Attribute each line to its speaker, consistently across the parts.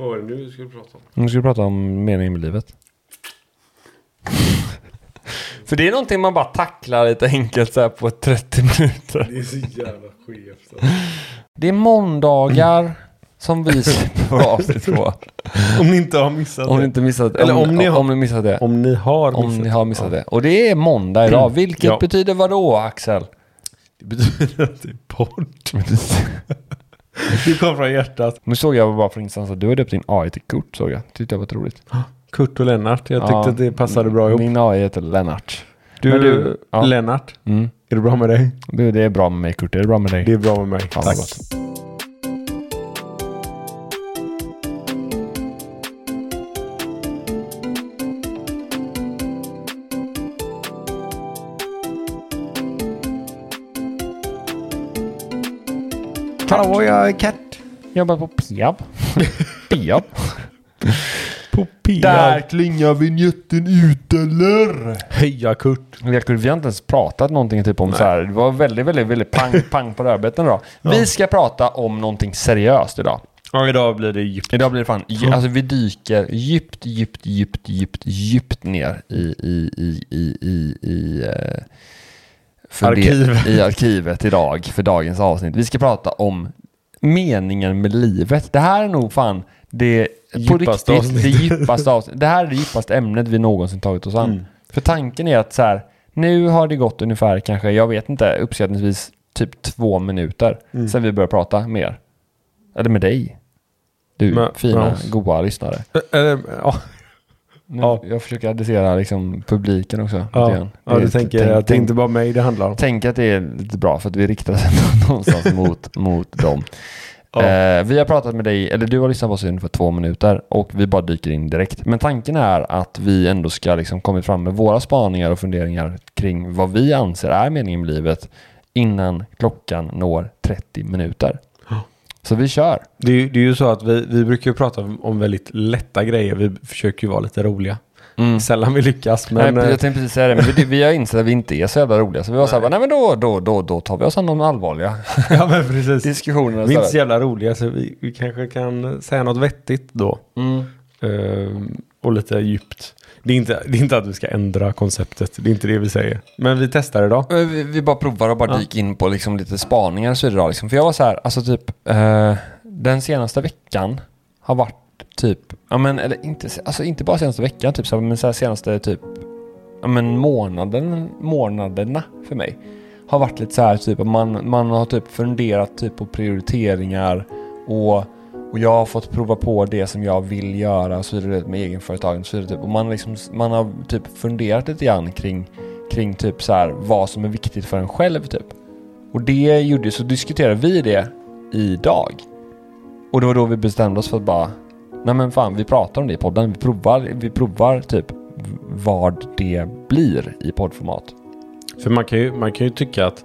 Speaker 1: Vad var det nu vi skulle prata om?
Speaker 2: Nu ska vi prata om meningen med livet. För det är någonting man bara tacklar lite enkelt så här på 30 minuter.
Speaker 1: Det är så jävla skevt. alltså.
Speaker 2: Det är måndagar som vi släpper avsnitt på.
Speaker 1: Om ni inte har missat
Speaker 2: Om ni
Speaker 1: det.
Speaker 2: inte missat
Speaker 1: Eller om ni har-
Speaker 2: om ni missat det.
Speaker 1: Om ni har missat
Speaker 2: Om ni har missat det. Och det är måndag idag. Vilket
Speaker 1: Ja.
Speaker 2: betyder vad då Axel?
Speaker 1: Det betyder att det är podd. Det kom från hjärtat.
Speaker 2: Nu såg jag bara på ingenstans att du har döpt din AI till Kurt såg jag. Tyckte jag var roligt.
Speaker 1: Kurt och Lennart. Jag tyckte
Speaker 2: Ja.
Speaker 1: att det passade bra ihop.
Speaker 2: Min AI heter Lennart.
Speaker 1: Du,
Speaker 2: Men du- ja.
Speaker 1: Lennart.
Speaker 2: Mm.
Speaker 1: Är det bra med dig?
Speaker 2: Du, det är bra med mig Kurt. Är det bra med dig?
Speaker 1: Det är bra med mig.
Speaker 2: Fan, vad
Speaker 1: Hallå, jag är katt.
Speaker 2: Jobbar på Piab. Piab.
Speaker 1: På P.
Speaker 2: Där klingar vignetten ut eller?
Speaker 1: Heja Kurt.
Speaker 2: Jag Vi har inte ens pratat någonting typ om så här. Det var väldigt, väldigt, väldigt pang, pang på rödbetan idag. Vi ska prata om någonting seriöst idag.
Speaker 1: Ja, idag blir det djupt.
Speaker 2: Idag blir det fan, alltså vi dyker djupt, djupt, djupt, djupt, djupt ner i, i, i, i, i, i, eh,
Speaker 1: Arkivet.
Speaker 2: i arkivet idag för dagens avsnitt. Vi ska prata om meningen med livet. Det här är nog fan det på
Speaker 1: Djupaste
Speaker 2: riktigt, det djupaste avsnittet. Det här är det djupaste ämnet vi någonsin tagit oss an.
Speaker 1: Mm.
Speaker 2: För tanken är att så här, nu har det gått ungefär kanske, jag vet inte, uppskattningsvis typ två minuter
Speaker 1: Mm.
Speaker 2: sen vi började prata mer. Eller med dig. Du
Speaker 1: Med-
Speaker 2: fina,
Speaker 1: med
Speaker 2: goa lyssnare.
Speaker 1: Eller, ja, Ja.
Speaker 2: Jag försöker adressera liksom publiken också.
Speaker 1: ja, ja du tänker
Speaker 2: tänk-
Speaker 1: att det inte bara mig det handlar om.
Speaker 2: Tänk att det är lite bra för att vi riktar oss någonstans mot, mot dem.
Speaker 1: Ja.
Speaker 2: Eh, vi har pratat med dig, eller du har lyssnat på oss i ungefär två minuter och vi bara dyker in direkt. Men tanken är att vi ändå ska liksom komma fram med våra spaningar och funderingar kring vad vi anser är meningen med livet innan klockan når 30 minuter. Så vi kör.
Speaker 1: Det, är, ju- det är ju så att vi, vi brukar ju prata om, väldigt lätta grejer. Vi försöker ju vara lite roliga.
Speaker 2: Mm.
Speaker 1: Sällan vi lyckas, men...
Speaker 2: nej,
Speaker 1: eh,
Speaker 2: jag tänkte precis säga det, men vi, vi har insett att vi inte är så jävla roliga. Så vi var så här, nej men då, då, då, då tar vi oss an de allvarliga
Speaker 1: ja, men precis.
Speaker 2: diskussionerna
Speaker 1: Vi är inte så jävla roliga, så vi, vi kanske kan säga något vettigt då.
Speaker 2: Mm.
Speaker 1: Ehm, och lite djupt. Det är, inte, det är inte att vi ska ändra konceptet, det är inte det vi säger. Men vi testar idag.
Speaker 2: Vi, vi bara provar och bara
Speaker 1: Ja.
Speaker 2: dyka in på liksom lite spaningar och så vidare. Liksom. För jag var så här, alltså typ, eh, den senaste veckan har varit typ, ja men eller inte, alltså inte bara senaste veckan typ så här, men så här senaste typ, ja men månaden, månaderna för mig. Har varit lite så här typ, man, man har typ funderat typ på prioriteringar och, och jag har fått prova på det som jag vill göra och så vidare med egenföretagen och så vidare typ. Och man liksom, man har typ funderat lite grann kring kring typ så här vad som är viktigt för en själv typ. Och det gjorde så diskuterade vi det idag. Och det var då vi bestämde oss för att bara Nej men fan vi pratar om det i podden. Vi provar, vi provar typ vad det blir i poddformat.
Speaker 1: För man kan, ju, man kan ju tycka att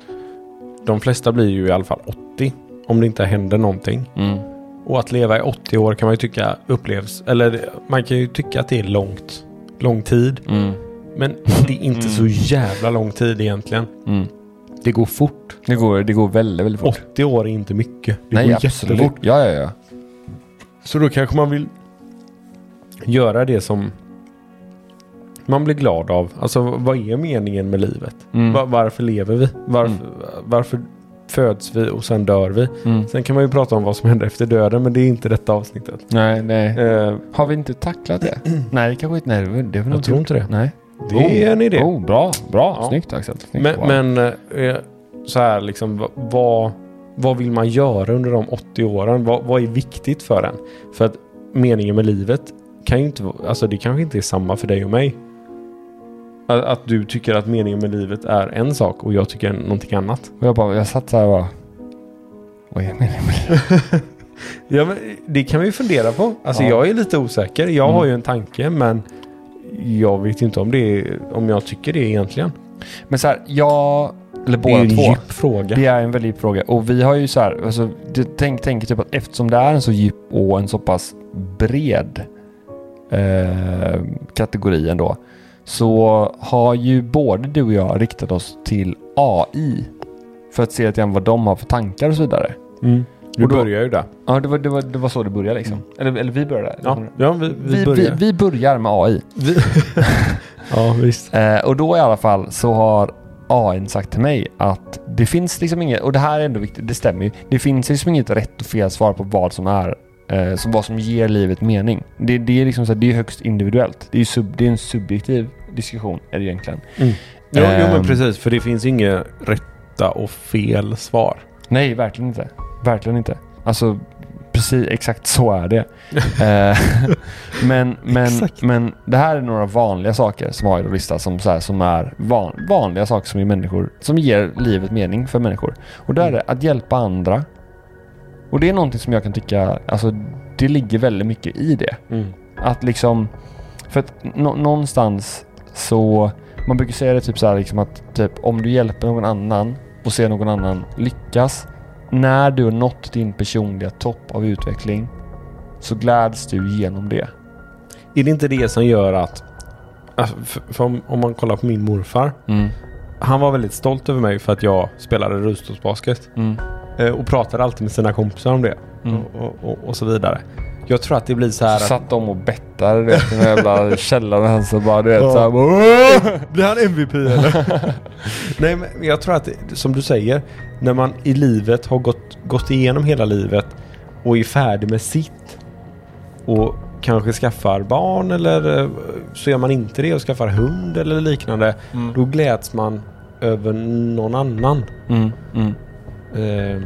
Speaker 1: de flesta blir ju i alla fall 80 om det inte händer någonting.
Speaker 2: Mm.
Speaker 1: Och att leva i 80 år kan man ju tycka upplevs, eller man kan ju tycka att det är långt, lång tid.
Speaker 2: Mm.
Speaker 1: Men det är inte så jävla lång tid egentligen.
Speaker 2: Mm.
Speaker 1: Det går fort.
Speaker 2: Det, går, det går väldigt, väldigt fort.
Speaker 1: 80 år är inte mycket. Det
Speaker 2: Nej
Speaker 1: går
Speaker 2: absolut.
Speaker 1: jättefort.
Speaker 2: Ja, ja, ja.
Speaker 1: Så då kanske man vill göra det som man blir glad av. Alltså vad är meningen med livet?
Speaker 2: Mm.
Speaker 1: Va- varför lever vi? Varför, varför föds vi och sen dör vi?
Speaker 2: Mm.
Speaker 1: Sen kan man ju prata om vad som händer efter döden men det är inte detta avsnittet.
Speaker 2: Nej, nej.
Speaker 1: Eh,
Speaker 2: Har vi inte tacklat det? nej, det kanske inte. Nej, det,
Speaker 1: jag tror inte det.
Speaker 2: Nej.
Speaker 1: Det är en idé.
Speaker 2: Oh, bra, bra.
Speaker 1: Ja.
Speaker 2: Snyggt Axel. Snyggt.
Speaker 1: Men,
Speaker 2: Wow.
Speaker 1: men eh, så här liksom, va- vad, vad vill man göra under de 80 åren? Vad, vad är viktigt för en? För att meningen med livet kan ju inte alltså det kanske inte är samma för dig och mig. Att, att du tycker att meningen med livet är en sak och jag tycker någonting annat.
Speaker 2: Och jag bara, jag satt så här och bara. Vad är meningen med det?
Speaker 1: Ja, men det kan vi fundera på. Alltså
Speaker 2: Ja.
Speaker 1: jag är lite osäker. Jag
Speaker 2: Mm.
Speaker 1: har ju en tanke men jag vet inte om, det är, om jag tycker det egentligen.
Speaker 2: Men så här, jag, eller
Speaker 1: Det är
Speaker 2: båda
Speaker 1: en
Speaker 2: två.
Speaker 1: djup fråga.
Speaker 2: Det är en väldigt djup fråga. Och vi har ju så här, alltså, det, tänk, tänk typ att eftersom det är en så djup och en så pass bred eh, kategori ändå. Så har ju både du och jag riktat oss till AI. För att se lite grann vad de har för tankar och så vidare.
Speaker 1: Mm.
Speaker 2: Då-
Speaker 1: börjar ju där.
Speaker 2: Ja, det var, det var, det var så det började liksom. Eller, eller vi började.
Speaker 1: Ja, ja vi, vi,
Speaker 2: vi, vi,
Speaker 1: börjar.
Speaker 2: vi börjar med AI.
Speaker 1: Vi... ja, visst.
Speaker 2: Eh, och då i alla fall så har AI sagt till mig att det finns liksom inget, och det här är ändå viktigt, det stämmer ju. Det finns liksom inget rätt och fel svar på vad som är, eh, som vad som ger livet mening. Det, det är liksom så här, det är högst individuellt. Det är, sub, det är en subjektiv diskussion är det egentligen.
Speaker 1: Jo, jo, men
Speaker 2: Ehm.
Speaker 1: precis. För det finns inga rätta och fel svar.
Speaker 2: Nej, verkligen inte. Verkligen inte. Alltså, precis exakt så är det. Eh, men, men,
Speaker 1: Exakt.
Speaker 2: men det här är några vanliga saker som har listat som, så här, som är van, vanliga saker som, är människor, som ger livet mening för människor. Och då är det att hjälpa andra. Och det är någonting som jag kan tycka, alltså det ligger väldigt mycket i det.
Speaker 1: Mm.
Speaker 2: Att liksom, för att nå- någonstans så, man brukar säga det typ så här liksom att typ om du hjälper någon annan och ser någon annan lyckas, när du har nått din personliga topp av utveckling så gläds du genom det.
Speaker 1: Är det inte det som gör att... alltså, om, om man kollar på min morfar.
Speaker 2: Mm.
Speaker 1: Han var väldigt stolt över mig för att jag spelade rullstolsbasket.
Speaker 2: Mm.
Speaker 1: Eh, och pratade alltid med sina kompisar om det.
Speaker 2: Mm.
Speaker 1: Och, och, och, så vidare. Jag tror att det blir så här
Speaker 2: Så
Speaker 1: att...
Speaker 2: satt de och bettade du vet, i den jävla källaren och bara du vet
Speaker 1: Ja.
Speaker 2: bara,
Speaker 1: Blir han MVP eller? Nej men jag tror att, som du säger, när man i livet har gått, gått igenom hela livet och är färdig med sitt och kanske skaffar barn eller eh, så gör man inte det och skaffar hund eller liknande.
Speaker 2: Mm.
Speaker 1: Då gläds man över någon annan.
Speaker 2: Mm. Mm.
Speaker 1: Eh,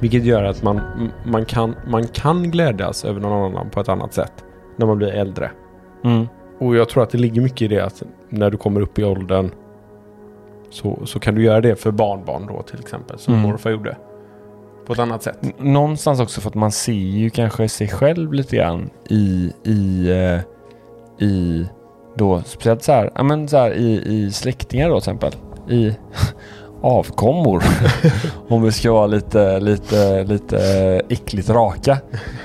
Speaker 1: vilket gör att man, man, kan, man kan glädjas över någon annan på ett annat sätt när man blir äldre.
Speaker 2: Mm.
Speaker 1: Och jag tror att det ligger mycket i det att när du kommer upp i åldern så, så kan du göra det för barnbarn då till exempel som
Speaker 2: Mm.
Speaker 1: morfar gjorde. På ett annat sätt.
Speaker 2: N- Någonstans också för att man ser ju kanske sig själv lite grann i, i, eh, i då speciellt så här, ja men så här i, i släktingar då till exempel. I avkommor. Om vi ska vara lite, lite, lite äckligt raka.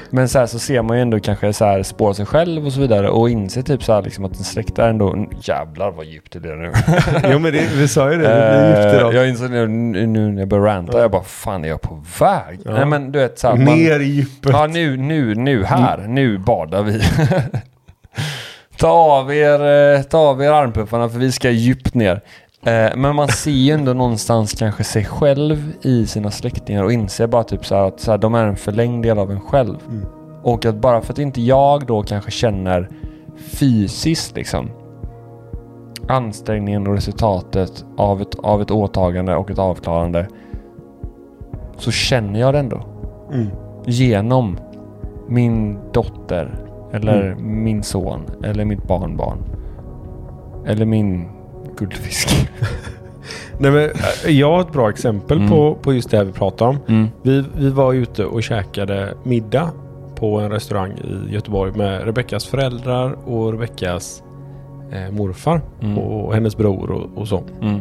Speaker 2: Men så här så ser man ju ändå kanske så här spår sig själv och så vidare och inser typ så här liksom att en släkt är ändå, jävlar vad djupt det blir nu.
Speaker 1: jo men det, vi sa ju det, det blir
Speaker 2: Eh,
Speaker 1: idag.
Speaker 2: jag inser nu, nu när jag börjar ranta, jag bara fan är jag på väg?
Speaker 1: Ja.
Speaker 2: Nej men du vet såhär. Man,
Speaker 1: Ner i djuppet.
Speaker 2: ja nu, nu, nu här,
Speaker 1: Mm.
Speaker 2: nu badar vi. ta, av er, eh, ta av er armpuffarna för vi ska djupt ner. Eh, men man ser ju ändå någonstans kanske sig själv i sina släktingar och inser bara typ så här att så här, de är en förlängd del av en själv.
Speaker 1: Mm.
Speaker 2: Och att bara för att inte jag då kanske känner fysiskt liksom ansträngningen och resultatet av ett, av ett åtagande och ett avklarande så känner jag det ändå.
Speaker 1: Mm.
Speaker 2: Genom min dotter eller min son eller mitt barnbarn. Eller min guldfisk.
Speaker 1: Nej, men, eh, jag har ett bra exempel
Speaker 2: Mm.
Speaker 1: på, på just det här vi pratar om.
Speaker 2: Mm.
Speaker 1: Vi, vi var ute och käkade middag på en restaurang i Göteborg med Rebeckas föräldrar och Rebeckas eh, morfar
Speaker 2: Mm.
Speaker 1: och hennes bror och, och så.
Speaker 2: Mm.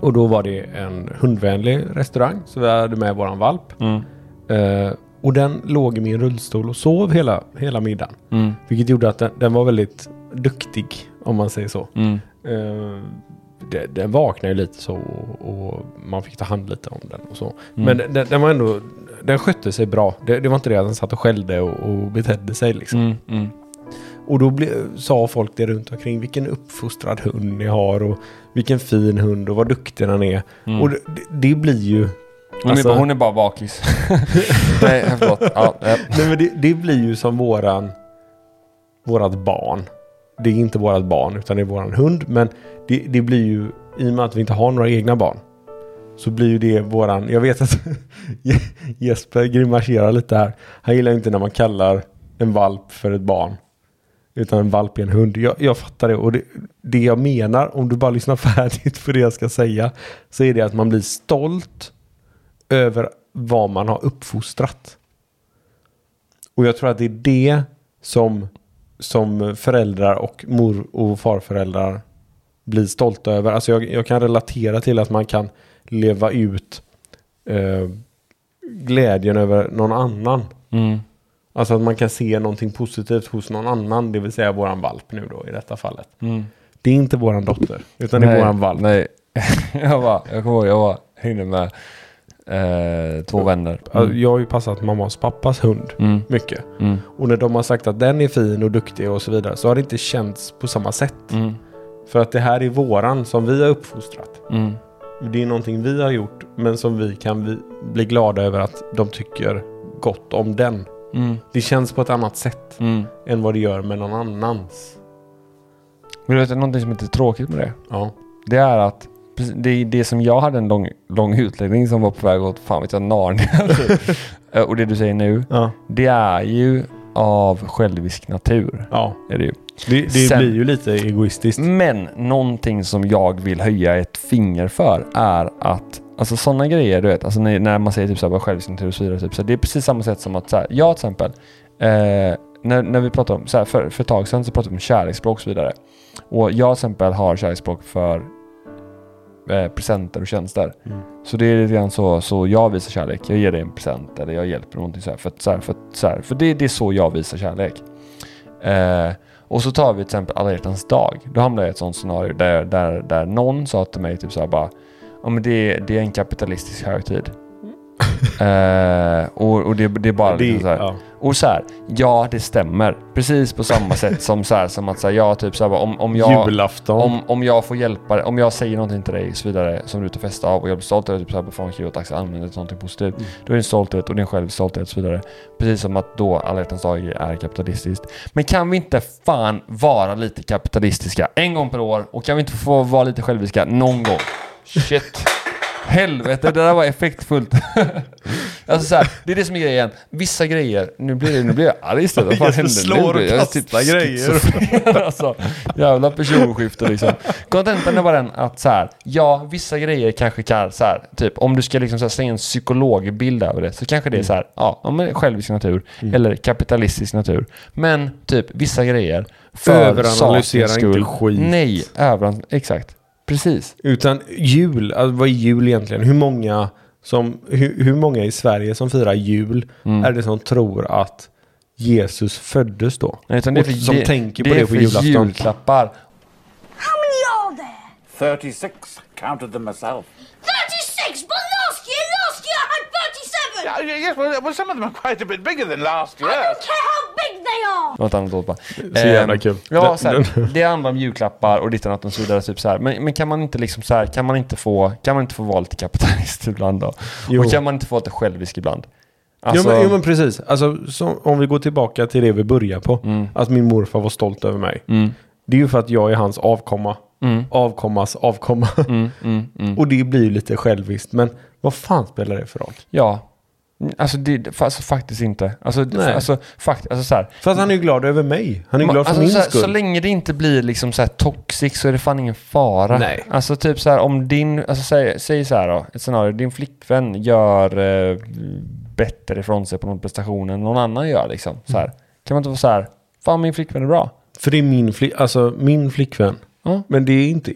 Speaker 1: Och då var det en hundvänlig restaurang så vi hade med våran valp.
Speaker 2: Mm.
Speaker 1: Eh, och den låg i min rullstol och sov hela, hela middagen.
Speaker 2: Mm.
Speaker 1: Vilket gjorde att den, den var väldigt duktig om man säger så.
Speaker 2: Mm.
Speaker 1: Eh, det, den vaknade ju lite så och, och man fick ta hand lite om den och så.
Speaker 2: Mm.
Speaker 1: Men den, den var ändå, den skötte sig bra. Det, det var inte det att den satt och skällde och, och betedde sig liksom.
Speaker 2: Mm. Mm.
Speaker 1: Och då ble, sa folk det runt omkring vilken uppfostrad hund ni har och vilken fin hund och vad duktig den är.
Speaker 2: Mm.
Speaker 1: Och det, det, det blir ju...
Speaker 2: Hon,
Speaker 1: Alltså-
Speaker 2: är bara, hon är bara bakis. Nej, förlåt. Ja, ja.
Speaker 1: Nej men det, det blir ju som våran... Vårat barn. Det är inte vårat barn utan det är våran hund. Men det, det blir ju, i och med att vi inte har några egna barn. Så blir ju det våran, jag vet att Jesper grimaserar lite här. Han gillar inte när man kallar en valp för ett barn. Utan en valp är en hund. Jag, jag fattar det. Och det, det jag menar, om du bara lyssnar färdigt på det jag ska säga. Så är det att man blir stolt över vad man har uppfostrat. Och jag tror att det är det som, som föräldrar och mor och farföräldrar blir stolta över. Alltså jag, jag kan relatera till att man kan leva ut eh, glädjen över någon annan.
Speaker 2: Mm.
Speaker 1: Alltså att man kan se någonting positivt hos någon annan, det vill säga våran valp nu då i detta fallet.
Speaker 2: Mm.
Speaker 1: Det är inte våran dotter, utan det är
Speaker 2: Nej,
Speaker 1: våran valp.
Speaker 2: Nej, jag, var, jag kommer ihåg, jag var, hängde med eh, två vänner.
Speaker 1: Alltså, Jag har ju passat mammas pappas hund
Speaker 2: Mm.
Speaker 1: mycket.
Speaker 2: Mm.
Speaker 1: Och när de har sagt att den är fin och duktig och så vidare så har det inte känts på samma sätt.
Speaker 2: Mm.
Speaker 1: För att det här är våran som vi har uppfostrat.
Speaker 2: Mm.
Speaker 1: Det är någonting vi har gjort men som vi kan bli glada över att de tycker gott om den.
Speaker 2: Mm.
Speaker 1: Det känns på ett annat sätt
Speaker 2: Mm.
Speaker 1: än vad det gör med någon annans.
Speaker 2: Men du vet, någonting som är lite tråkigt med det.
Speaker 1: Ja.
Speaker 2: Det är att det, är det som jag hade en lång, lång utläggning som var på väg åt fan vet jag Narnia. typ. Eh, och det du säger nu.
Speaker 1: Ja.
Speaker 2: Det är ju av självisk natur.
Speaker 1: ja.
Speaker 2: Är det ju.
Speaker 1: Det, det
Speaker 2: Sen-
Speaker 1: blir ju lite egoistiskt.
Speaker 2: Men någonting som jag vill höja ett finger för är att Alltså sådana grejer du vet, alltså när, när man säger typ såhär självisk natur och så vidare. Typ, så det är precis samma sätt som att så här, jag till exempel, eh, när, när vi pratar om, så här, för, för ett tag sedan så pratade vi om kärleksspråk och så vidare. Och jag till exempel har kärleksspråk för eh, presenter och tjänster.
Speaker 1: Mm.
Speaker 2: Så det är lite grann så, så jag visar kärlek. Jag ger dig en present eller jag hjälper någonting så här. För, att, så här, för, att, så här, för det, det är så jag visar kärlek. Eh, och så tar vi till exempel alla hjärtans dag. Då hamnar jag i ett sånt scenario där, där, där någon sa till mig typ så här bara Ja men det, det är en kapitalistisk högtid. Eh, och, och det, det är bara
Speaker 1: det,
Speaker 2: liksom så här.
Speaker 1: ja.
Speaker 2: Och så här, ja det stämmer. Precis på samma sätt som så här, som att säga ja typ så här, om, om jag
Speaker 1: Julafton.
Speaker 2: om, om jag får hjälpa dig, om jag säger någonting till dig och så vidare som du är ute och festar av och jag blir stolt över typ såhär, fan kul att Axel använder till någonting positivt.
Speaker 1: Mm.
Speaker 2: Då är det en stolthet och det är en självstolthet och så vidare. Precis som att då alla hjärtans dag är kapitalistiskt. Men kan vi inte fan vara lite kapitalistiska en gång per år och kan vi inte få vara lite själviska någon gång? Shit. Helvete, det där var effektfullt. alltså så här, det är det som är grejen. Vissa grejer, nu blir, det, nu blir jag arg istället. Vad fan
Speaker 1: Jag
Speaker 2: hände
Speaker 1: slår
Speaker 2: nu? Jag
Speaker 1: kastar grejer.
Speaker 2: alltså, jävla personskifte liksom. Kontentan är bara den att så här, ja, vissa grejer kanske kan så här, typ om du ska liksom så här, slänga en psykologbild över det så kanske det är så här, ja, men självisk natur
Speaker 1: Mm.
Speaker 2: eller kapitalistisk natur. Men typ vissa grejer för
Speaker 1: Överanalysera inte skit.
Speaker 2: Nej, överan, exakt. Precis.
Speaker 1: Utan jul, alltså vad är jul egentligen? Hur många, som, hur, hur många i Sverige som firar jul
Speaker 2: Mm.
Speaker 1: är det som tror att Jesus föddes då?
Speaker 2: Nej, utan det är
Speaker 1: Och
Speaker 2: för,
Speaker 1: som
Speaker 2: det,
Speaker 1: tänker på
Speaker 2: det
Speaker 1: det
Speaker 2: är
Speaker 1: på
Speaker 2: för
Speaker 1: julafton.
Speaker 2: julklappar.
Speaker 3: How many are there?
Speaker 4: 36. Counted them myself.
Speaker 3: 36! But last year, last year I had 37!
Speaker 4: Yeah, yes, well, well, some of them are quite a bit bigger than last
Speaker 3: I
Speaker 4: year.
Speaker 3: don't care how big they are!
Speaker 2: Något annat låt bara.
Speaker 1: Så jävla
Speaker 2: Ehm,
Speaker 1: kul.
Speaker 2: Ja, så här, det handlar om julklappar och ditt annat och så vidare. Typ så här. Men, men kan man inte liksom så här, kan man inte få, kan man inte få vara lite kapitalist ibland då?
Speaker 1: Jo.
Speaker 2: Och kan man inte få lite självisk ibland?
Speaker 1: jo,
Speaker 2: Alltså,
Speaker 1: men, jo men precis. Alltså, så, om vi går tillbaka till det vi börjar på.
Speaker 2: Mm.
Speaker 1: Att min morfar var stolt över mig.
Speaker 2: Mm,
Speaker 1: Det är ju för att jag är hans avkomma.
Speaker 2: mm,
Speaker 1: Avkommas avkomma.
Speaker 2: mm, mm, mm.
Speaker 1: Och det blir ju lite själviskt. Men vad fan spelar det för roll?
Speaker 2: Ja. Alltså, det, alltså faktiskt inte. Alltså,
Speaker 1: Nej.
Speaker 2: alltså, fakt, alltså så här.
Speaker 1: För att han är ju glad över mig. Han är glad för
Speaker 2: alltså,
Speaker 1: min
Speaker 2: så, här,
Speaker 1: skull.
Speaker 2: så länge det inte blir liksom så här toxic så är det fan ingen fara.
Speaker 1: Nej.
Speaker 2: Alltså typ så här om din, alltså säg, säg så här då, ett scenario, din flickvän gör eh, bättre ifrån sig på någon prestation än någon annan gör liksom. Så här. Kan man inte vara så här, fan min flickvän är bra.
Speaker 1: För det är min, flick, alltså, min flickvän.
Speaker 2: Ja.
Speaker 1: Men det är inte...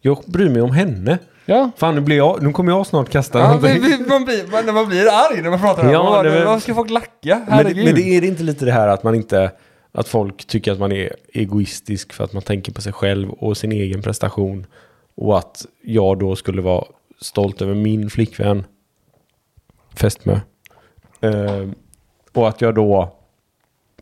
Speaker 1: Jag bryr mig om henne.
Speaker 2: Ja.
Speaker 1: Fan, nu, blir jag, nu kommer jag snart kasta
Speaker 2: Ja,
Speaker 1: någonting.
Speaker 2: vi, man, blir, man, man blir arg när man pratar om
Speaker 1: Ja, det
Speaker 2: Vad ska folk lacka?
Speaker 1: Men, men det är inte lite det här att man inte... Att folk tycker att man är egoistisk för att man tänker på sig själv och sin egen prestation. Och att jag då skulle vara stolt över min flickvän. Fästmö. Eh, och att jag då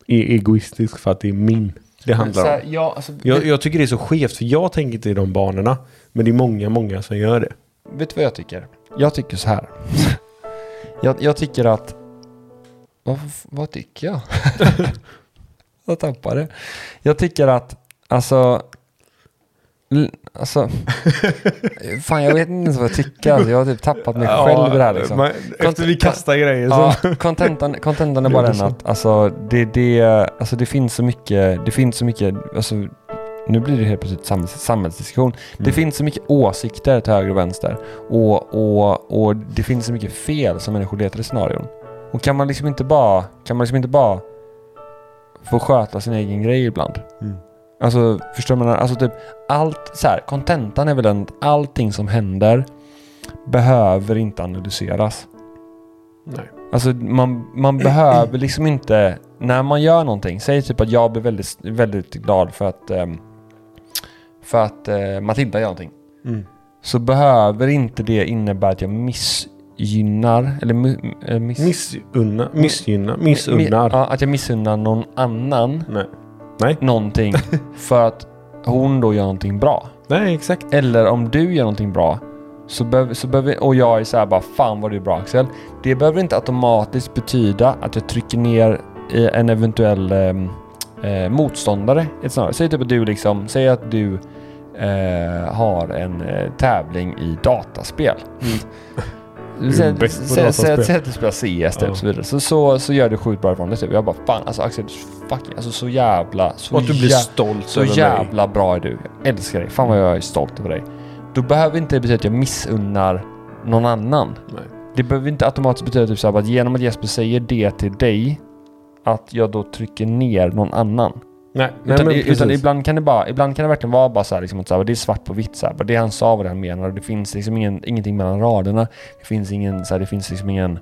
Speaker 1: är egoistisk för att det är min det handlar
Speaker 2: så
Speaker 1: om.
Speaker 2: här, ja, alltså,
Speaker 1: Jag, jag tycker det är så skevt för jag tänker inte i de banorna. Men det är många, många som gör det.
Speaker 2: Vet du vad jag tycker? Jag tycker så här. jag, jag tycker att... Vad, vad tycker jag? jag tappade. Jag tycker att, alltså... Alltså... fan, jag vet inte ens vad jag tycker. Alltså, jag har typ tappat mig själv i det här liksom.
Speaker 1: man- efter vi kastar grejer
Speaker 2: Ja,
Speaker 1: så...
Speaker 2: kontentan, kontentan är bara
Speaker 1: Det
Speaker 2: den att alltså, det, det, alltså, det finns så mycket, det finns så mycket, alltså, nu blir det helt plötsligt samhälls, samhällsdiskussion. Det
Speaker 1: Mm.
Speaker 2: finns så mycket åsikter till höger och vänster och, och, och det finns så mycket fel som människor letar i scenarion. Och kan man liksom inte bara, kan man liksom inte bara få sköta sin egen grej ibland?
Speaker 1: Mm.
Speaker 2: Alltså, förstår man? Alltså typ allt, så här, kontentan är väl den att allting som händer behöver inte analyseras.
Speaker 1: Nej.
Speaker 2: Alltså man, man behöver liksom inte, när man gör någonting, säg typ att jag blir väldigt, väldigt glad för att, ehm, för att eh, Matilda gör någonting.
Speaker 1: Mm.
Speaker 2: Så behöver inte det innebära att jag miss, missgynnar, eller äh, miss,
Speaker 1: Missunna, missgynna, missunnar.
Speaker 2: Att jag missunnar någon annan
Speaker 1: Nej. Nej.
Speaker 2: någonting för att hon då gör någonting bra.
Speaker 1: Nej, exakt.
Speaker 2: Eller om du gör någonting bra så behöver, så behöver, och jag är så här bara fan vad du är bra Axel. Det behöver inte automatiskt betyda att jag trycker ner i en eventuell ehm, eh, motståndare. i Ett scenario. Säg typ att du liksom, säg att du eh, har en eh, tävling i dataspel.
Speaker 1: Är
Speaker 2: Säg,
Speaker 1: på
Speaker 2: säg, att du spelar CS typ
Speaker 1: Ja.
Speaker 2: så vidare. Så, så, så gör du sjukt bra ifrån dig typ. Jag bara fan alltså Axel, fucking, alltså så jävla, så
Speaker 1: Och att du blir stolt
Speaker 2: så
Speaker 1: över mig.
Speaker 2: jävla bra är du. Jag älskar dig. Fan vad jag är stolt över dig. Då behöver inte det betyda att jag missunnar någon annan.
Speaker 1: Nej.
Speaker 2: Det behöver inte automatiskt betyda typ så här, att genom att Jesper säger det till dig att jag då trycker ner någon annan.
Speaker 1: Nej, nej
Speaker 2: Utan,
Speaker 1: men
Speaker 2: i- utan ibland kan det bara, ibland kan det verkligen vara bara så här, liksom, att så här, det är svart på vitt så här, Det han sa var det han menar. Det finns liksom ingen, ingenting mellan raderna. Det finns ingen, så här, det finns liksom ingen...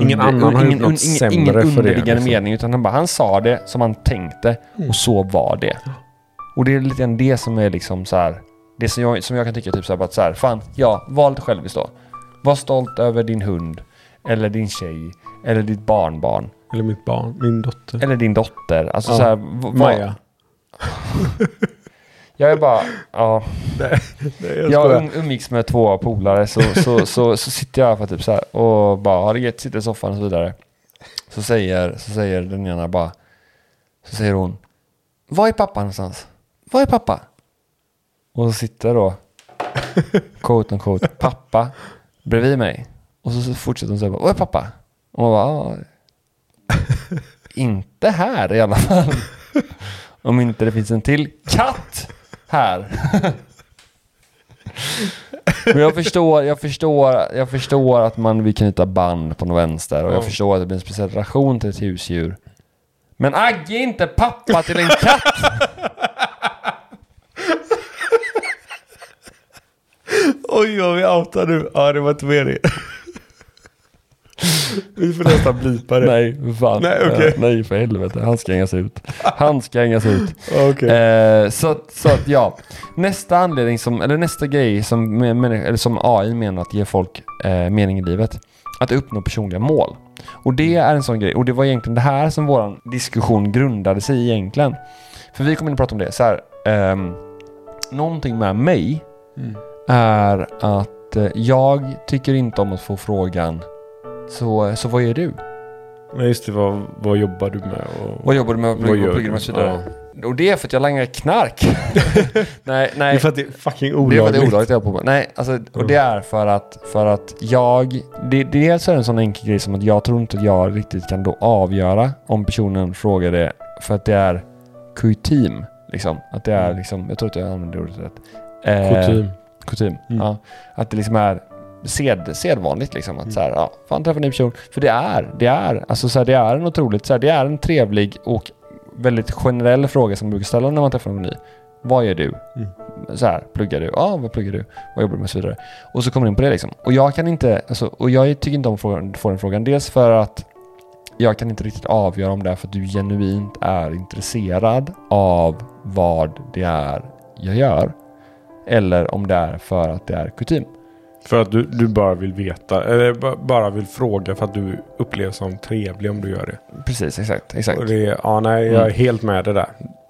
Speaker 1: Ingen annan har gjort något sämre
Speaker 2: ingen
Speaker 1: för det,
Speaker 2: underliggande
Speaker 1: liksom.
Speaker 2: mening. Utan han bara, han sa det som han tänkte
Speaker 1: Mm.
Speaker 2: och så var det. Och det är lite grann det som är liksom så här. Det som jag, som jag kan tycka typ så här, att så här, fan, ja, var lite självisk då. Var stolt över din hund. Eller din tjej. Eller ditt barnbarn.
Speaker 1: Eller mitt barn, min dotter.
Speaker 2: Eller din dotter. Alltså
Speaker 1: Ja.
Speaker 2: så här, vad-
Speaker 1: Maja.
Speaker 2: Jag är bara, ja.
Speaker 1: Nej, jag
Speaker 2: Jag
Speaker 1: skojar.
Speaker 2: um, umgicks med två polare så, så, så, så sitter jag för typ så här och bara har det gött, sitter i soffan och så vidare. Så säger, så säger den ena bara, så säger hon, var är pappa någonstans? Var är pappa? Och så sitter då, quote on quote, pappa bredvid mig. Och så fortsätter hon säga, var är pappa? Och man bara, "Ja, inte här i alla fall. Om inte det finns en till katt här. Men jag förstår, jag förstår, jag förstår att man vill knyta band på något vänster och jag
Speaker 1: Ja.
Speaker 2: förstår att det blir en speciell relation till ett husdjur. Men Agge är inte pappa till en katt!
Speaker 1: Oj, vad vi outar nu. Ja, det var inte meningen. Vi får nästan blipa det.
Speaker 2: Nej, fan.
Speaker 1: Nej, okej.
Speaker 2: Eh, nej, för helvete. Han ska hängas ut. Han ska hängas ut.
Speaker 1: Okej.
Speaker 2: Eh, så, så att ja, nästa anledning som, eller nästa grej som, eller som AI menar att ge folk eh, mening i livet. Att uppnå personliga mål. Och det är en sån grej, och det var egentligen det här som våran diskussion grundade sig i egentligen. För vi kommer in och prata om det så här. ehm, någonting med mig
Speaker 1: Mm.
Speaker 2: är att eh, jag tycker inte om att få frågan så, så vad gör du?
Speaker 1: Men just det, vad, vad jobbar du med? Och,
Speaker 2: Vad jobbar du med? Du
Speaker 1: du?
Speaker 2: med? och det är för att jag langar knark. nej,
Speaker 1: Det
Speaker 2: nej.
Speaker 1: är för att det är fucking
Speaker 2: Det är för att det
Speaker 1: olagligt.
Speaker 2: är olagligt jag på med. Nej, alltså, och det är för att, för att jag... Det, dels är det en sån enkel grej som att jag tror inte att jag riktigt kan då avgöra om personen frågar det för att det är kutym. Liksom. Att det är liksom, jag tror att jag använder det ordet rätt. Eh,
Speaker 1: Kutym.
Speaker 2: Kutym.
Speaker 1: Mm.
Speaker 2: Ja. Att det liksom är sed, sedvanligt liksom. Att så här, ja, fan träffa en ny person. För det är, det är, alltså så här, det är en otroligt, så här, det är en trevlig och väldigt generell fråga som man brukar ställa när man träffar någon ny. Vad gör du?
Speaker 1: Mm.
Speaker 2: Så här, pluggar du? Ja, vad pluggar du? Vad jobbar du med? Och så vidare. Och så kommer du in på det liksom. Och jag kan inte, alltså, och jag tycker inte om att få- få den frågan. Dels för att jag kan inte riktigt avgöra om det är för att du genuint är intresserad av vad det är jag gör. Eller om det är för att det är kutym.
Speaker 1: För att du, du bara vill veta, eller ba- bara vill fråga för att du upplevs som trevlig om du gör det.
Speaker 2: Precis, exakt. exakt.
Speaker 1: Och det ja nej, jag är
Speaker 2: Mm.
Speaker 1: helt med det där.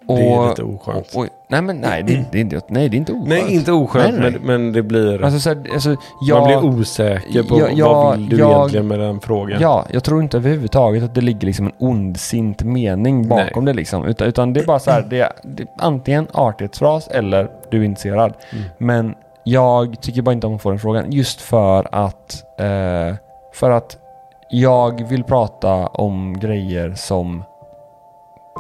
Speaker 1: Det är lite oskönt.
Speaker 2: och, och, nej men nej det, det, är inte, nej, det är inte oskönt.
Speaker 1: nej, inte oskönt,
Speaker 2: Nej, nej.
Speaker 1: Men, men det blir...
Speaker 2: Alltså, så här, alltså, jag,
Speaker 1: man blir osäker på
Speaker 2: Ja, ja,
Speaker 1: vad vill du
Speaker 2: jag-
Speaker 1: egentligen med den frågan.
Speaker 2: Ja, jag tror inte överhuvudtaget att det ligger liksom en ondsint mening bakom det liksom. Utan, utan det är bara så här, det det antingen artighetsfras eller du är intresserad.
Speaker 1: Mm.
Speaker 2: Men jag tycker bara inte om att få den frågan just för att eh, för att jag vill prata om grejer som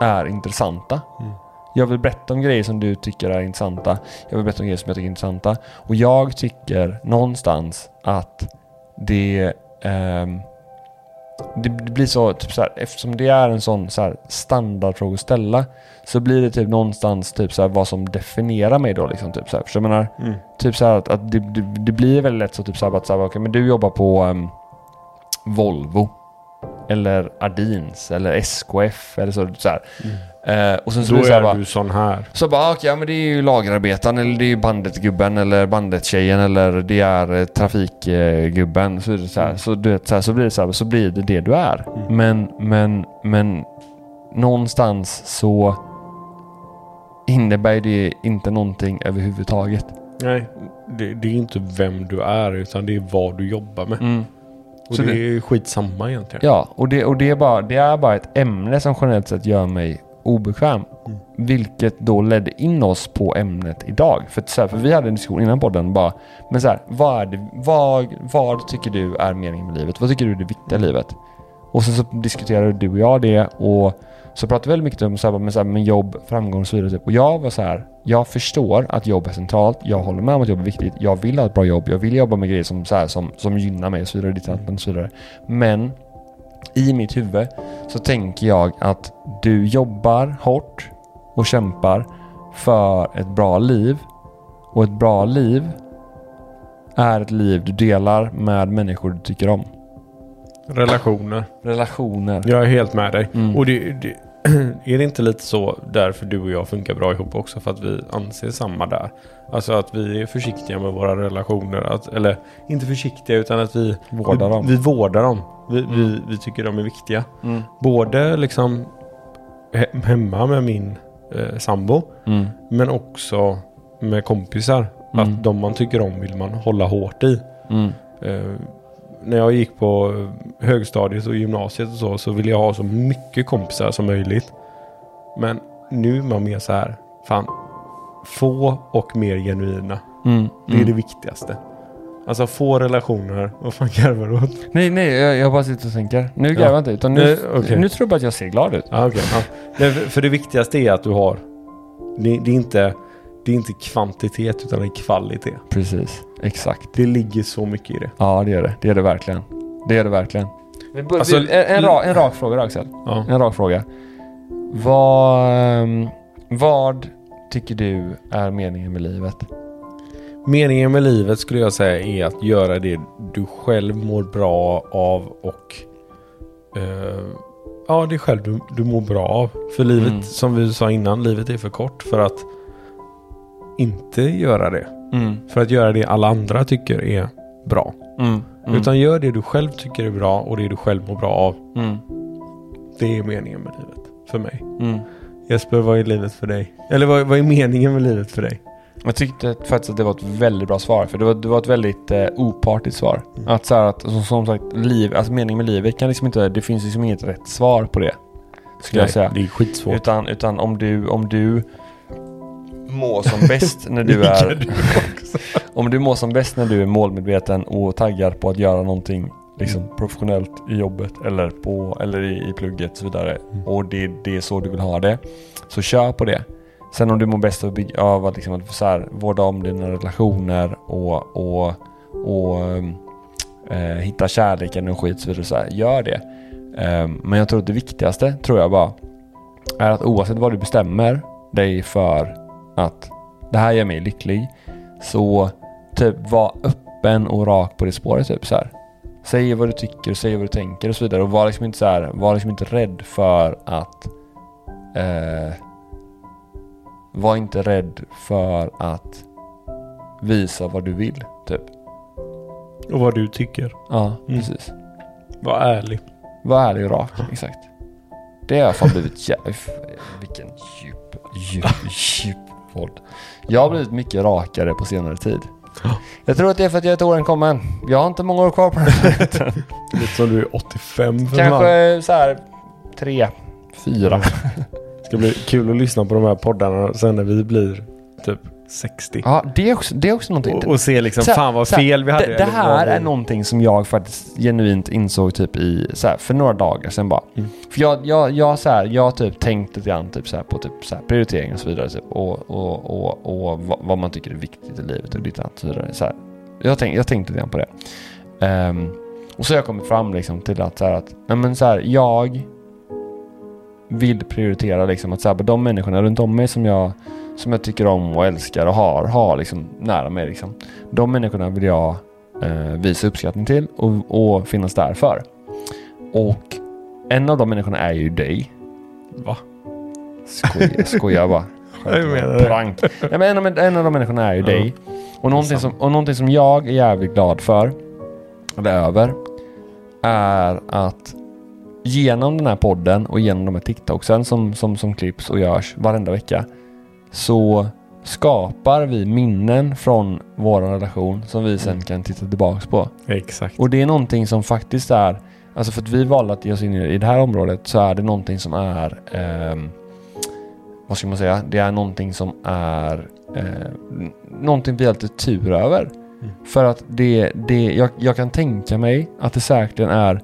Speaker 2: är intressanta.
Speaker 1: Mm.
Speaker 2: Jag vill berätta om grejer som du tycker är intressanta. Jag vill berätta om grejer som jag tycker är intressanta. Och jag tycker någonstans att det ehm, det blir så, typ så här, eftersom det är en sån så här standardfråga att ställa så blir det typ någonstans typ så här vad som definierar mig då liksom. Typ så här, jag menar?
Speaker 1: Mm.
Speaker 2: Typ så här att, att det, det, det blir väldigt lätt så typ så här, att så här, okej men du jobbar på ehm, Volvo. Eller Ardins eller SKF eller så. så här. Eh, och sen så
Speaker 1: Då
Speaker 2: så
Speaker 1: är
Speaker 2: bara,
Speaker 1: du sån här.
Speaker 2: så bara, okej, ja, men det är ju lagerarbetaren eller det är ju bandetgubben eller bandet-tjejen eller det är eh, trafikgubben. Så, så, här, så, du vet, så, här, så blir det så, här, så blir det det du är. Men, men, men någonstans så innebär det inte någonting överhuvudtaget.
Speaker 1: Nej, det, det är inte vem du är utan det är vad du jobbar med.
Speaker 2: Mm.
Speaker 1: Och
Speaker 2: Så
Speaker 1: det,
Speaker 2: det-
Speaker 1: är skitsamma egentligen.
Speaker 2: Ja, och, det, och det, är bara, det är bara ett ämne som generellt sett gör mig obekväm. Vilket då ledde in oss på ämnet idag. För, så här, för vi hade en diskussion innan podden bara, men så här, vad, är det, vad, vad tycker du är meningen med livet? Vad tycker du är det viktiga i livet? Och sen så diskuterade du och jag det och så pratade vi väldigt mycket om så här, men, så här, men jobb, framgång och så vidare. Typ. Och jag var så här, jag förstår att jobb är centralt. Jag håller med om att jobb är viktigt. Jag vill ha ett bra jobb. Jag vill jobba med grejer som, så här, som, som gynnar mig och så vidare. Och så vidare. Men i mitt huvud så tänker jag att du jobbar hårt och kämpar för ett bra liv. Och ett bra liv är ett liv du delar med människor du tycker om.
Speaker 1: Relationer.
Speaker 2: Relationer.
Speaker 1: Jag är helt med dig.
Speaker 2: Mm.
Speaker 1: Och det, det, är det inte lite så därför du och jag funkar bra ihop också? För att vi anser samma där. Alltså att vi är försiktiga med våra relationer. Att, eller inte försiktiga utan att vi
Speaker 2: Vårdar
Speaker 1: vi,
Speaker 2: dem.
Speaker 1: Vi vårdar dem. Vi, vi, vi tycker de är viktiga.
Speaker 2: Mm.
Speaker 1: Både liksom he- hemma med min eh, sambo.
Speaker 2: Mm.
Speaker 1: Men också med kompisar.
Speaker 2: Mm.
Speaker 1: Att de man tycker om vill man hålla hårt i.
Speaker 2: Mm.
Speaker 1: Eh, när jag gick på eh, högstadiet och gymnasiet och så, så ville jag ha så mycket kompisar som möjligt. Men nu är man mer så här, fan, få och mer genuina.
Speaker 2: Mm.
Speaker 1: Det är det viktigaste. Alltså få relationer, vad fan garvar du åt?
Speaker 2: Nej, nej, jag, jag bara sitter och tänker. Nu garvar jag inte, utan nu,
Speaker 1: Nej, okej.
Speaker 2: nu tror jag bara att jag ser glad ut.
Speaker 1: Ah, okay, ja. Nej, för- För det viktigaste är att du har, det, det, är inte, det är inte kvantitet utan det är kvalitet.
Speaker 2: Precis, exakt.
Speaker 1: Det ligger så mycket i det.
Speaker 2: Ja, det gör det. Det gör det verkligen. Det gör det verkligen.
Speaker 1: Alltså,
Speaker 2: en, en, rak, en rak fråga då, Axel.
Speaker 1: Ja.
Speaker 2: En rak fråga. Vad, ehm, vad tycker du är meningen med livet?
Speaker 1: Meningen med livet skulle jag säga är att göra det du själv mår bra av och eh, ja, det är själv du, du mår bra av. För livet,
Speaker 2: Mm.
Speaker 1: som vi sa innan, livet är för kort för att inte göra det.
Speaker 2: Mm.
Speaker 1: För att göra det alla andra tycker är bra.
Speaker 2: Mm. Mm.
Speaker 1: Utan gör det du själv tycker är bra och det du själv mår bra av.
Speaker 2: Mm.
Speaker 1: Det är meningen med livet. För mig.
Speaker 2: Mm.
Speaker 1: Jesper, vad är livet för dig? Eller vad, vad är meningen med livet för dig?
Speaker 2: Jag tyckte faktiskt att det var ett väldigt bra svar. För det var, det var ett väldigt eh, opartiskt svar. Att så här att, som, som sagt, liv, alltså meningen med livet kan liksom inte, det finns liksom inget rätt svar på det. Skulle jag säga.
Speaker 1: Det är skitsvårt.
Speaker 2: Utan, utan om du, om du mår som bäst när du är... om du mår som bäst när du är målmedveten och taggad på att göra någonting liksom professionellt i jobbet eller, på, eller i, i plugget och så vidare. Och det, det är så du vill ha det. Så kör på det. Sen om du mår bäst av, att bygga- av att, liksom, så här, vårda om dina relationer och, och, och eh, hitta kärleken och skit så vidare. Så här, gör det. Ehm, men jag tror att det viktigaste, tror jag bara, är att oavsett vad du bestämmer dig för att det här gör mig lycklig. Så typ var öppen och rak på det spåret typ så här. Säg vad du tycker, säg vad du tänker och så vidare. Och var liksom inte så här, var liksom inte rädd för att eh, var inte rädd för att visa vad du vill typ.
Speaker 1: Och vad du tycker.
Speaker 2: Ja,
Speaker 1: Mm.
Speaker 2: precis.
Speaker 1: Var ärlig.
Speaker 2: Var ärlig och rak, exakt. Det har fan blivit jävligt... Vilken djup, djup, djup podd. Jag har blivit mycket rakare på senare tid. Jag tror att det är för att jag är till åren kommen. Jag har inte många år kvar på den här planeten.
Speaker 1: Lite som du är 85 för.
Speaker 2: Kanske så här tre, fyra.
Speaker 1: Det ska bli kul att lyssna på de här poddarna sen när vi blir typ 60.
Speaker 2: Ja, det är också, det är också någonting.
Speaker 1: Och, och se liksom,
Speaker 2: här-
Speaker 1: fan vad
Speaker 2: här,
Speaker 1: fel vi hade.
Speaker 2: Det, det här
Speaker 1: vi-
Speaker 2: är någonting som jag faktiskt genuint insåg typ i, så här, för några dagar sedan bara.
Speaker 1: Mm.
Speaker 2: För jag, jag, jag, så jag typ tänkt lite grann typ, så på typ, så prioritering och så vidare. Typ, och och, och, och vad, vad man tycker är viktigt i livet och ditt annat så vidare. Så. Jag, tänk, jag tänkte lite grann på det. Ehm, och så har jag kommit fram liksom, till att, så att men, så jag vill prioritera liksom, att så de människorna runt om mig som jag som jag tycker om och älskar och har, har liksom nära mig. Liksom. De människorna vill jag eh, visa uppskattning till och, och finnas där för. Och en av de människorna är ju dig.
Speaker 1: Va?
Speaker 2: Skojar bara.
Speaker 1: Jag menar.
Speaker 2: Prank. Ja, men en, av, en av de människorna är ju dig. Och någonting, som, och någonting som jag är jävligt glad för, eller över, är att genom den här podden och genom de här TikToksen som, som, som klipps och görs varenda vecka så skapar vi minnen från vår relation som vi sen kan titta tillbaks på.
Speaker 1: Exakt.
Speaker 2: Och det är någonting som faktiskt är, alltså för att vi valde att ge oss in i det här området så är det någonting som är, ehm, vad ska man säga, det är någonting som är, eh, någonting vi lite tur över. För att det, det jag, jag kan tänka mig att det säkerligen är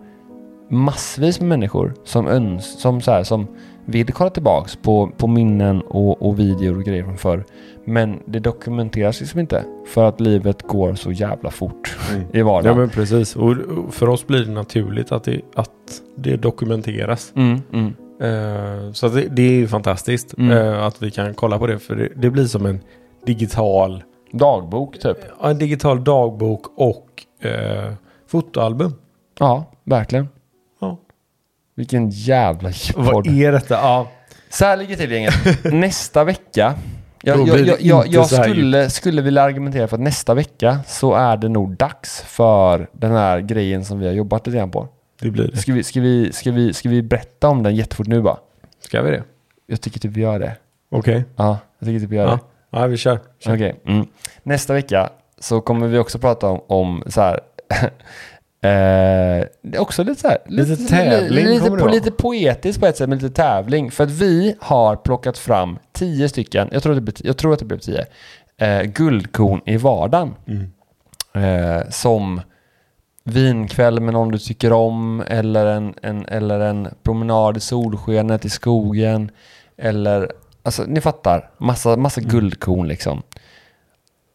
Speaker 2: massvis med människor som öns, som så här, som vill kolla tillbaks på, på minnen och, och videor och grejer från förr. Men det dokumenteras liksom inte. För att livet går så jävla fort
Speaker 1: Mm.
Speaker 2: i vardagen.
Speaker 1: Ja men precis. Och för oss blir det naturligt att det, att det dokumenteras.
Speaker 2: Mm, mm.
Speaker 1: Eh, så det, det är ju fantastiskt
Speaker 2: Mm.
Speaker 1: eh, att vi kan kolla på det. För det, det blir som en digital,
Speaker 2: Dagbok typ.
Speaker 1: ja, en digital dagbok och eh, fotoalbum.
Speaker 2: Ja, verkligen. Vilken jävla
Speaker 1: Vad
Speaker 2: podd.
Speaker 1: är detta? Ja.
Speaker 2: Så här ligger till gänget. Nästa vecka. Jag,
Speaker 1: Då
Speaker 2: jag,
Speaker 1: blir det
Speaker 2: jag, jag,
Speaker 1: inte
Speaker 2: jag
Speaker 1: så här
Speaker 2: skulle, skulle vilja argumentera för att nästa vecka så är det nog dags för den här grejen som vi har jobbat lite grann på.
Speaker 1: Det blir det.
Speaker 2: Ska vi, ska vi, ska vi, ska vi berätta om den jättefort nu bara?
Speaker 1: Ska vi det?
Speaker 2: Jag tycker typ vi gör det.
Speaker 1: Okej.
Speaker 2: Ja, jag tycker typ vi gör
Speaker 1: Ja.
Speaker 2: det.
Speaker 1: ja, vi kör. kör.
Speaker 2: Okej. Mm. Nästa vecka så kommer vi också prata om, om så här. eh, också lite så här.
Speaker 1: Lite tävling
Speaker 2: Lite,
Speaker 1: det
Speaker 2: po,
Speaker 1: vara.
Speaker 2: lite poetiskt på ett sätt, men lite tävling. För att vi har plockat fram tio stycken, jag tror att det, jag tror att det blev tio, eh, guldkorn i vardagen.
Speaker 1: Mm.
Speaker 2: Eh, som vinkväll med någon du tycker om eller en, en, eller en promenad i solskenet i skogen. Eller, alltså ni fattar, massa, massa
Speaker 1: Mm.
Speaker 2: guldkorn liksom.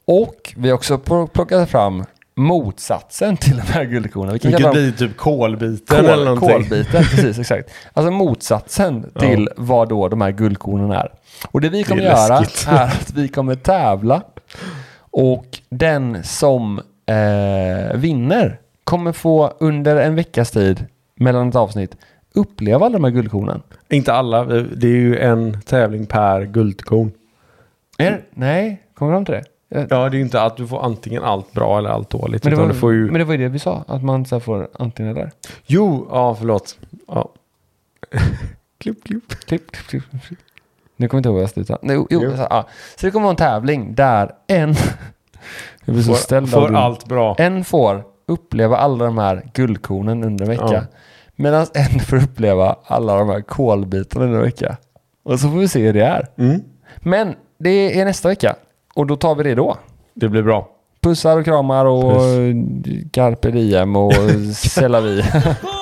Speaker 2: Och vi har också pl- plockat fram motsatsen till de här guldkornen. Vi kan
Speaker 1: Vilket blir typ kolbiten eller
Speaker 2: kol,
Speaker 1: någonting.
Speaker 2: kolbiten, precis exakt. Alltså motsatsen
Speaker 1: Ja.
Speaker 2: till vad då de här guldkornen är. Och det vi kommer
Speaker 1: är
Speaker 2: göra
Speaker 1: läskigt.
Speaker 2: är att vi kommer tävla och den som eh, vinner kommer få under en veckas tid mellan ett avsnitt uppleva alla de här guldkornen.
Speaker 1: Inte alla. Det är ju en tävling per guldkorn.
Speaker 2: Är, nej, kommer de till det? Eh,
Speaker 1: Ja, det är ju inte att du får antingen allt bra eller allt dåligt.
Speaker 2: Men det,
Speaker 1: utan
Speaker 2: var,
Speaker 1: du får ju...
Speaker 2: men det var ju det vi sa, att man så får antingen eller.
Speaker 1: Jo, ja förlåt. Ja. klipp, klipp.
Speaker 2: Klipp, klipp, klipp. Nu kommer jag inte ihåg vad jag slutade. Nej, jo,
Speaker 1: Jo.
Speaker 2: Så, ja. så det kommer vara en tävling där en... jag blir så
Speaker 1: Får, får allt bra.
Speaker 2: En får uppleva alla de här guldkornen under en vecka.
Speaker 1: Ja.
Speaker 2: Medan en får uppleva alla de här kolbitarna under en vecka. Och så får vi se hur det är.
Speaker 1: Mm.
Speaker 2: Men det är nästa vecka. Och då tar vi det då.
Speaker 1: Det blir bra.
Speaker 2: Pussar och kramar och
Speaker 1: Puss.
Speaker 2: carpe diem och c'est la.
Speaker 3: Oh,